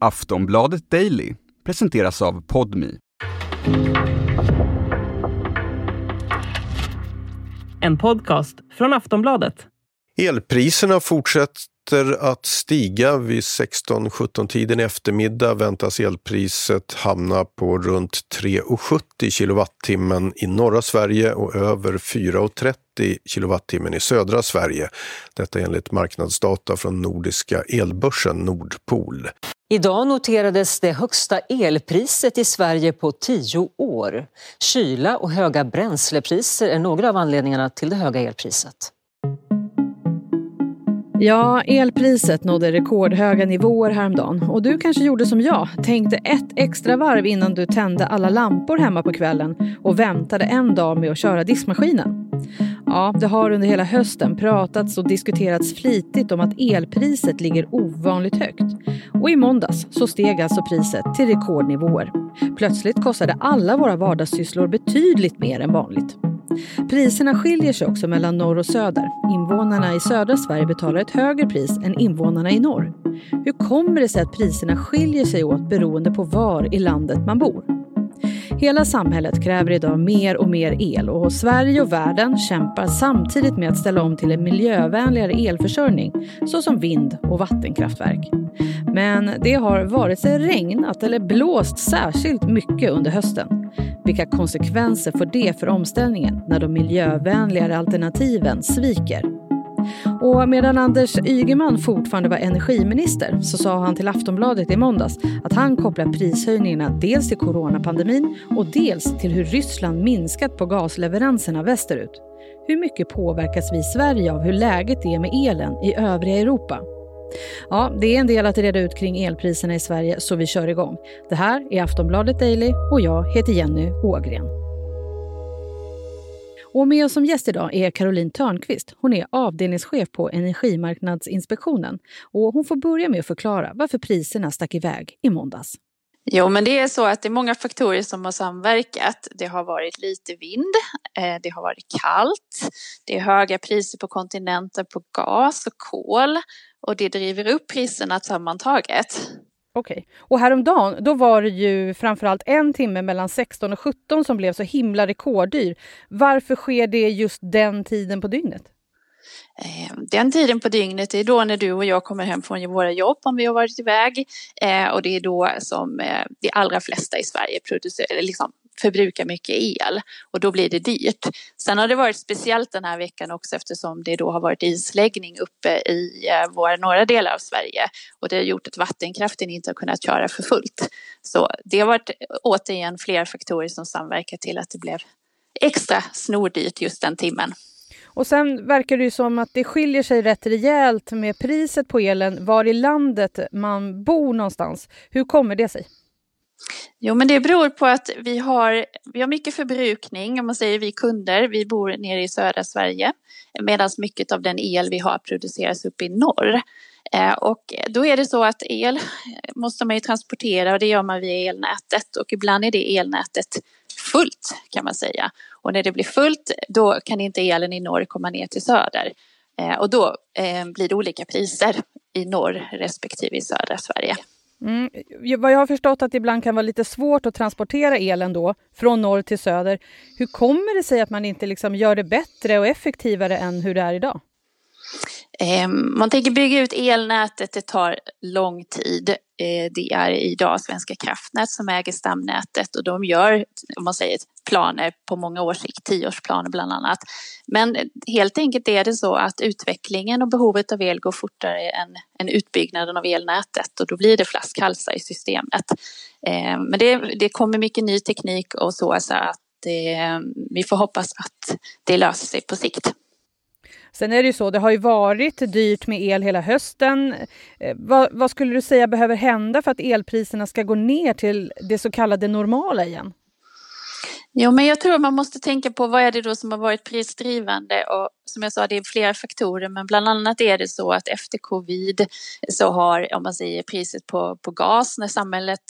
Aftonbladet Daily presenteras av Podmi. En podcast från Aftonbladet. Elpriserna fortsätter att stiga. Vid 16-17-tiden i eftermiddag väntas elpriset hamna på runt 3,70 kilowattimmen i norra Sverige och över 4,30 kilowattimmen i södra Sverige. Detta enligt marknadsdata från Nordiska elbörsen Nordpol. Idag noterades det högsta elpriset i Sverige på tio år. Kyla och höga bränslepriser är några av anledningarna till det höga elpriset. Ja, elpriset nådde rekordhöga nivåer häromdagen och du kanske gjorde som jag, tänkte ett extra varv innan du tände alla lampor hemma på kvällen och väntade en dag med att köra diskmaskinen. Ja, det har under hela hösten pratats och diskuterats flitigt om att elpriset ligger ovanligt högt. Och i måndags så steg alltså priset till rekordnivåer. Plötsligt kostade alla våra vardagssysslor betydligt mer än vanligt. Priserna skiljer sig också mellan norr och söder. Invånarna i södra Sverige betalar ett högre pris än invånarna i norr. Hur kommer det sig att priserna skiljer sig åt beroende på var i landet man bor? Hela samhället kräver idag mer och mer el och Sverige och världen kämpar samtidigt med att ställa om till en miljövänligare elförsörjning såsom vind och vattenkraftverk. Men det har vare sig regnat eller blåst särskilt mycket under hösten. Vilka konsekvenser får det för omställningen när de miljövänligare alternativen sviker? Och medan Anders Ygeman fortfarande var energiminister så sa han till Aftonbladet i måndags att han kopplar prishöjningarna dels till coronapandemin och dels till hur Ryssland minskat på gasleveranserna västerut. Hur mycket påverkas vi i Sverige av hur läget är med elen i övriga Europa? Ja, det är en del att reda ut kring elpriserna i Sverige så vi kör igång. Det här är Aftonbladet Daily och jag heter Jenny Ågren. Och med oss som gäst idag är Caroline Törnqvist. Hon är avdelningschef på Energimarknadsinspektionen. Och hon får börja med att förklara varför priserna stack iväg i måndags. Jo, men det är så att det är många faktorer som har samverkat. Det har varit lite vind, eh, det har varit kallt, det är höga priser på kontinenten på gas och kol och det driver upp priserna sammantaget. Okej. Och häromdagen då var det ju framförallt en timme mellan 16 och 17 som blev så himla rekorddyr. Varför sker det just den tiden på dygnet? Eh, den tiden på dygnet är då när du och jag kommer hem från våra jobb om vi har varit iväg eh, och det är då som eh, de allra flesta i Sverige producerar, liksom förbrukar mycket el och då blir det dyrt. Sen har det varit speciellt den här veckan också eftersom det då har varit isläggning uppe i våra norra delar av Sverige och det har gjort att vattenkraften inte har kunnat köra för fullt. Så det har varit återigen fler faktorer som samverkar till att det blev extra snordyrt just den timmen. Och sen verkar det ju som att det skiljer sig rätt rejält med priset på elen var i landet man bor någonstans. Hur kommer det sig? Jo, men det beror på att vi har, vi har mycket förbrukning, om man säger vi kunder, vi bor nere i södra Sverige, medan mycket av den el vi har produceras uppe i norr. Eh, och då är det så att el måste man ju transportera och det gör man via elnätet och ibland är det elnätet fullt kan man säga. Och när det blir fullt då kan inte elen i norr komma ner till söder. Eh, och då eh, blir det olika priser i norr respektive i södra Sverige. Mm. Vad jag har förstått att det ibland kan vara lite svårt att transportera elen då från norr till söder. Hur kommer det sig att man inte liksom gör det bättre och effektivare än hur det är idag? Ehm, man tänker bygga ut elnätet, det tar lång tid. Eh, det är idag Svenska kraftnät som äger stamnätet och de gör, om man säger planer på många års sikt, tioårsplaner bland annat. Men helt enkelt är det så att utvecklingen och behovet av el går fortare än, än utbyggnaden av elnätet och då blir det flaskhalsar i systemet. Ehm, men det, det kommer mycket ny teknik och så, så att det, vi får hoppas att det löser sig på sikt. Sen är det ju så, det har ju varit dyrt med el hela hösten. Eh, vad, vad, skulle du säga behöver hända för att elpriserna ska gå ner till det så kallade normala igen? Jo, men jag tror man måste tänka på vad är det då som har varit prisdrivande och som jag sa, det är flera faktorer, men bland annat är det så att efter covid så har, om man säger priset på, på gas när samhället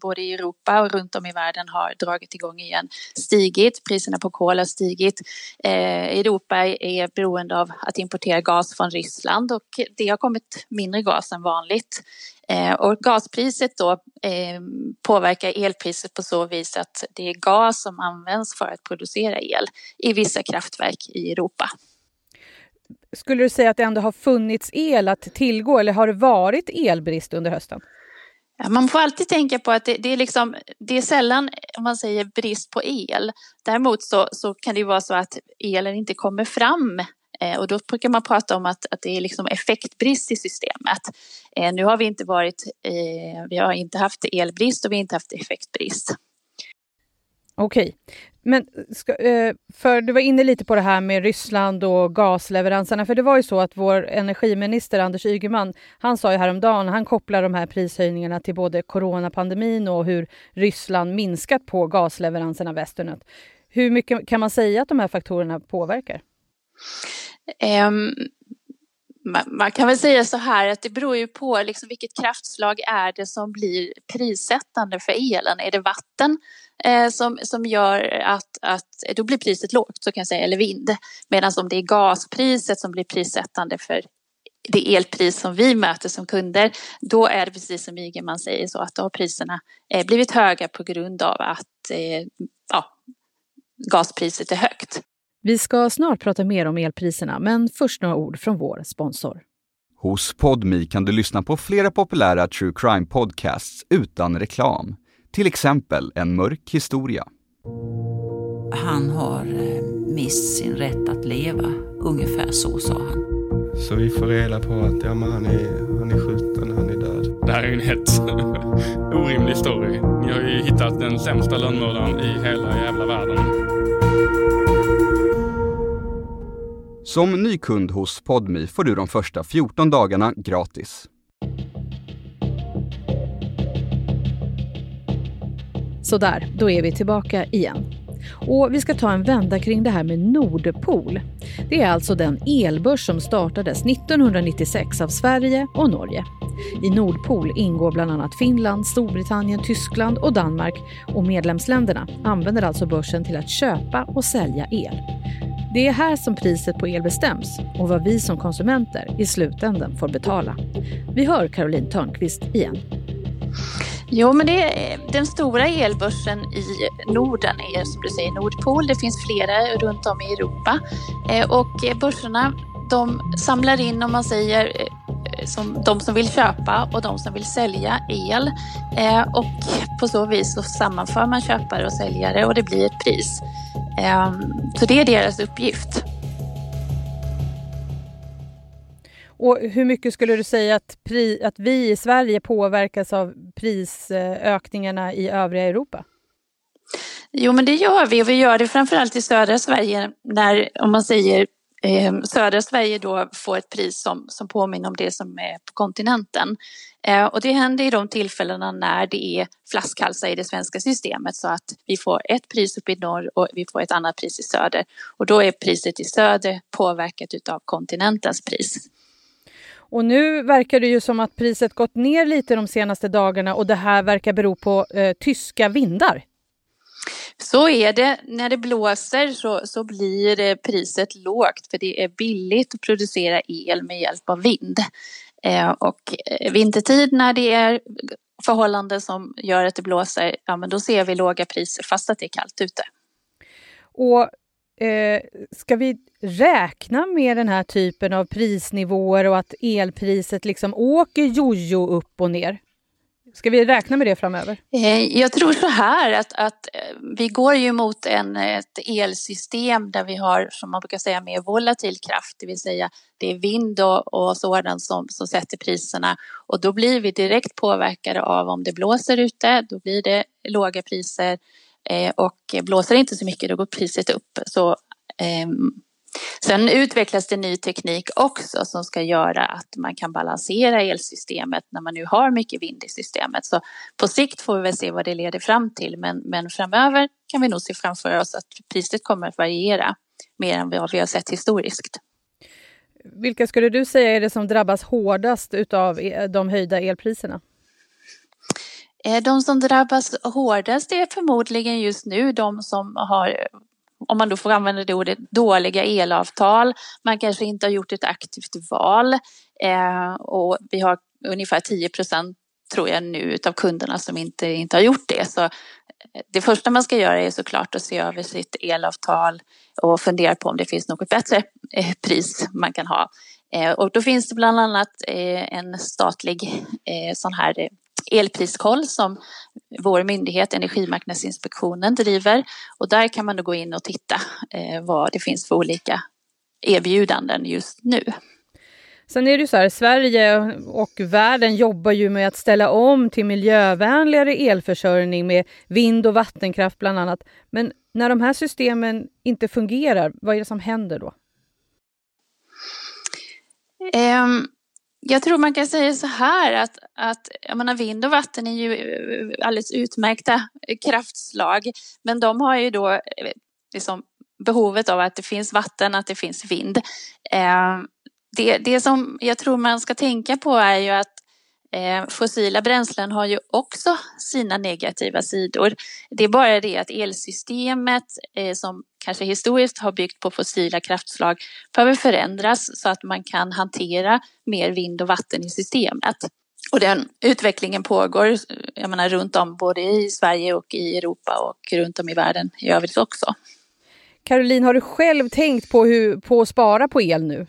både i Europa och runt om i världen har dragit igång igen stigit. Priserna på kol har stigit. Eh, Europa är beroende av att importera gas från Ryssland och det har kommit mindre gas än vanligt. Eh, och gaspriset då eh, påverkar elpriset på så vis att det är gas som används för att producera el i vissa kraftverk i Europa. Skulle du säga att det ändå har funnits el att tillgå eller har det varit elbrist under hösten? Ja, man får alltid tänka på att det, det, är liksom, det är sällan om man säger brist på el. Däremot så, så kan det vara så att elen inte kommer fram Eh, och då brukar man prata om att, att det är liksom effektbrist i systemet. Eh, nu har vi inte varit, eh, vi har inte haft elbrist och vi har inte haft effektbrist. Okej, men ska, eh, för du var inne lite på det här med Ryssland och gasleveranserna. För det var ju så att vår energiminister Anders Ygeman, han sa ju häromdagen, han kopplar de här prishöjningarna till både coronapandemin och hur Ryssland minskat på gasleveranserna västerut. Hur mycket kan man säga att de här faktorerna påverkar? Um, man kan väl säga så här att det beror ju på liksom vilket kraftslag är det som blir prissättande för elen. Är det vatten eh, som, som gör att, att då blir priset lågt, så kan jag säga, eller vind. Medan om det är gaspriset som blir prissättande för det elpris som vi möter som kunder, då är det precis som Ygeman säger så att då har priserna eh, blivit höga på grund av att eh, ja, gaspriset är högt. Vi ska snart prata mer om elpriserna, men först några ord från vår sponsor. Hos Podmi kan du lyssna på flera populära true crime podcasts utan reklam. Till exempel En mörk historia. Han har eh, mist sin rätt att leva, ungefär så sa han. Så vi får reda på att ja, men han, är, han är skjuten, han är död. Det här är ju en helt orimlig story. Ni har ju hittat den sämsta lönnmördaren i hela jävla världen. Som ny kund hos Podmi får du de första 14 dagarna gratis. Sådär, då är vi tillbaka igen. Och vi ska ta en vända kring det här med Nordpol. Det är alltså den elbörs som startades 1996 av Sverige och Norge. I Nordpol ingår bland annat Finland, Storbritannien, Tyskland och Danmark och medlemsländerna använder alltså börsen till att köpa och sälja el. Det är här som priset på el bestäms och vad vi som konsumenter i slutändan får betala. Vi hör Caroline Törnqvist igen. Jo, men det är, den stora elbörsen i Norden är som du säger Nordpol. Det finns flera runt om i Europa eh, och börserna de samlar in om man säger eh, som de som vill köpa och de som vill sälja el. Eh, och på så vis så sammanför man köpare och säljare och det blir ett pris. Ehm, så det är deras uppgift. Och hur mycket skulle du säga att, pri, att vi i Sverige påverkas av prisökningarna i övriga Europa? Jo, men det gör vi och vi gör det framförallt i södra Sverige när, om man säger eh, södra Sverige då får ett pris som, som påminner om det som är på kontinenten. Eh, och det händer i de tillfällena när det är flaskhalsar i det svenska systemet så att vi får ett pris uppe i norr och vi får ett annat pris i söder. Och då är priset i söder påverkat utav kontinentens pris. Och nu verkar det ju som att priset gått ner lite de senaste dagarna och det här verkar bero på eh, tyska vindar. Så är det. När det blåser så, så blir priset lågt för det är billigt att producera el med hjälp av vind. Eh, och eh, vintertid när det är förhållanden som gör att det blåser, ja men då ser vi låga priser fast att det är kallt ute. Och eh, ska vi räkna med den här typen av prisnivåer och att elpriset liksom åker jojo upp och ner? Ska vi räkna med det framöver? Eh, jag tror så här att, att eh, vi går ju mot en, ett elsystem där vi har, som man brukar säga, mer volatil kraft, det vill säga det är vind och, och sådant som, som sätter priserna och då blir vi direkt påverkade av om det blåser ute, då blir det låga priser eh, och blåser det inte så mycket då går priset upp. Så ehm, Sen utvecklas det ny teknik också som ska göra att man kan balansera elsystemet när man nu har mycket vind i systemet. Så på sikt får vi väl se vad det leder fram till men, men framöver kan vi nog se framför oss att priset kommer att variera mer än vad vi har sett historiskt. vilka skulle du säga är det som drabbas hårdast av e, de höjda elpriserna? Eh, de som drabbas hårdast är förmodligen just nu de som har, om man då får använda det ordet, dåliga elavtal. Man kanske inte har gjort ett aktivt val eh, och vi har ungefär 10 procent tror jag nu av kunderna som inte, inte har gjort det. Så eh, det första man ska göra är såklart att se över sitt elavtal och fundera på om det finns något bättre eh, pris man kan ha. Eh, och då finns det bland annat en statlig sån här elpriskoll som vår myndighet Energimarknadsinspektionen driver och där kan man då gå in och titta eh, vad det finns för olika erbjudanden just nu. Sen är det så här, Sverige och världen jobbar ju med att ställa om till miljövänligare elförsörjning med vind och vattenkraft bland annat. Men när de här systemen inte fungerar, vad är det som händer då? Um, jag tror man kan säga så här att, att jag menar, vind och vatten är ju eh, alldeles utmärkta eh, kraftslag. Men de har ju då eh, liksom behovet av att det finns vatten, att det finns vind. Eh, det, det som jag tror man ska tänka på är ju att Eh, fossila bränslen har ju också sina negativa sidor. Det är bara det att elsystemet eh, som kanske historiskt har byggt på fossila kraftslag behöver förändras så att man kan hantera mer vind och vatten i systemet. Och den utvecklingen pågår eh, jag menar, runt om både i Sverige och i Europa och runt om i världen i övrigt också. Caroline, har du själv tänkt på, hur, på att spara på el nu?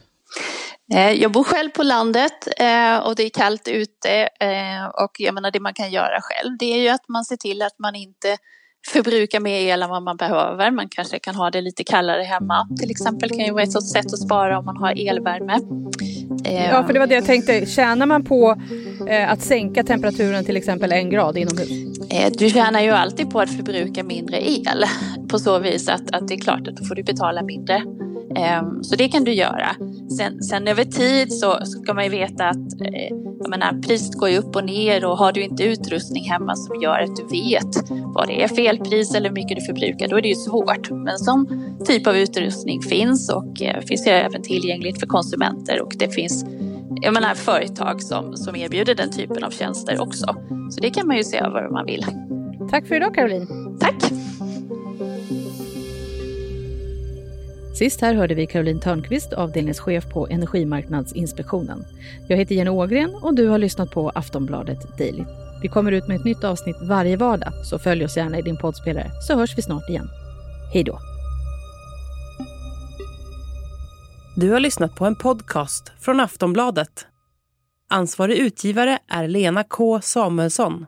Eh, jag bor själv på landet eh, och det är kallt ute eh, och jag menar det man kan göra själv det är ju att man ser till att man inte förbrukar mer el än vad man behöver. Man kanske kan ha det lite kallare hemma. Till exempel kan ju vara ett sätt att spara om man har elvärme. Ja, för det var det jag tänkte. Tjänar man på att sänka temperaturen till exempel en grad inomhus? Du tjänar ju alltid på att förbruka mindre el på så vis att, att det är klart att då får du betala mindre så det kan du göra. Sen, sen över tid så, ska man ju veta att eh, jag menar, priset går ju upp och ner och har du inte utrustning hemma som gör att du vet vad det är felpris eller hur mycket du förbrukar, då är det ju svårt. Men sån typ av utrustning finns och eh, finns ju även tillgängligt för konsumenter och det finns jag menar, företag som, som erbjuder den typen av tjänster också. Så det kan man ju se över om man vill. Tack för idag Caroline. Tack. Sist här hörde vi Caroline Törnqvist, avdelningschef på Energimarknadsinspektionen. Jag heter Jenny Ågren och du har lyssnat på Aftonbladet Daily. Vi kommer ut med ett nytt avsnitt varje vardag, så följ oss gärna i din poddspelare så hörs vi snart igen. Hej då! Du har lyssnat på en podcast från Aftonbladet. Ansvarig utgivare är Lena K Samuelsson.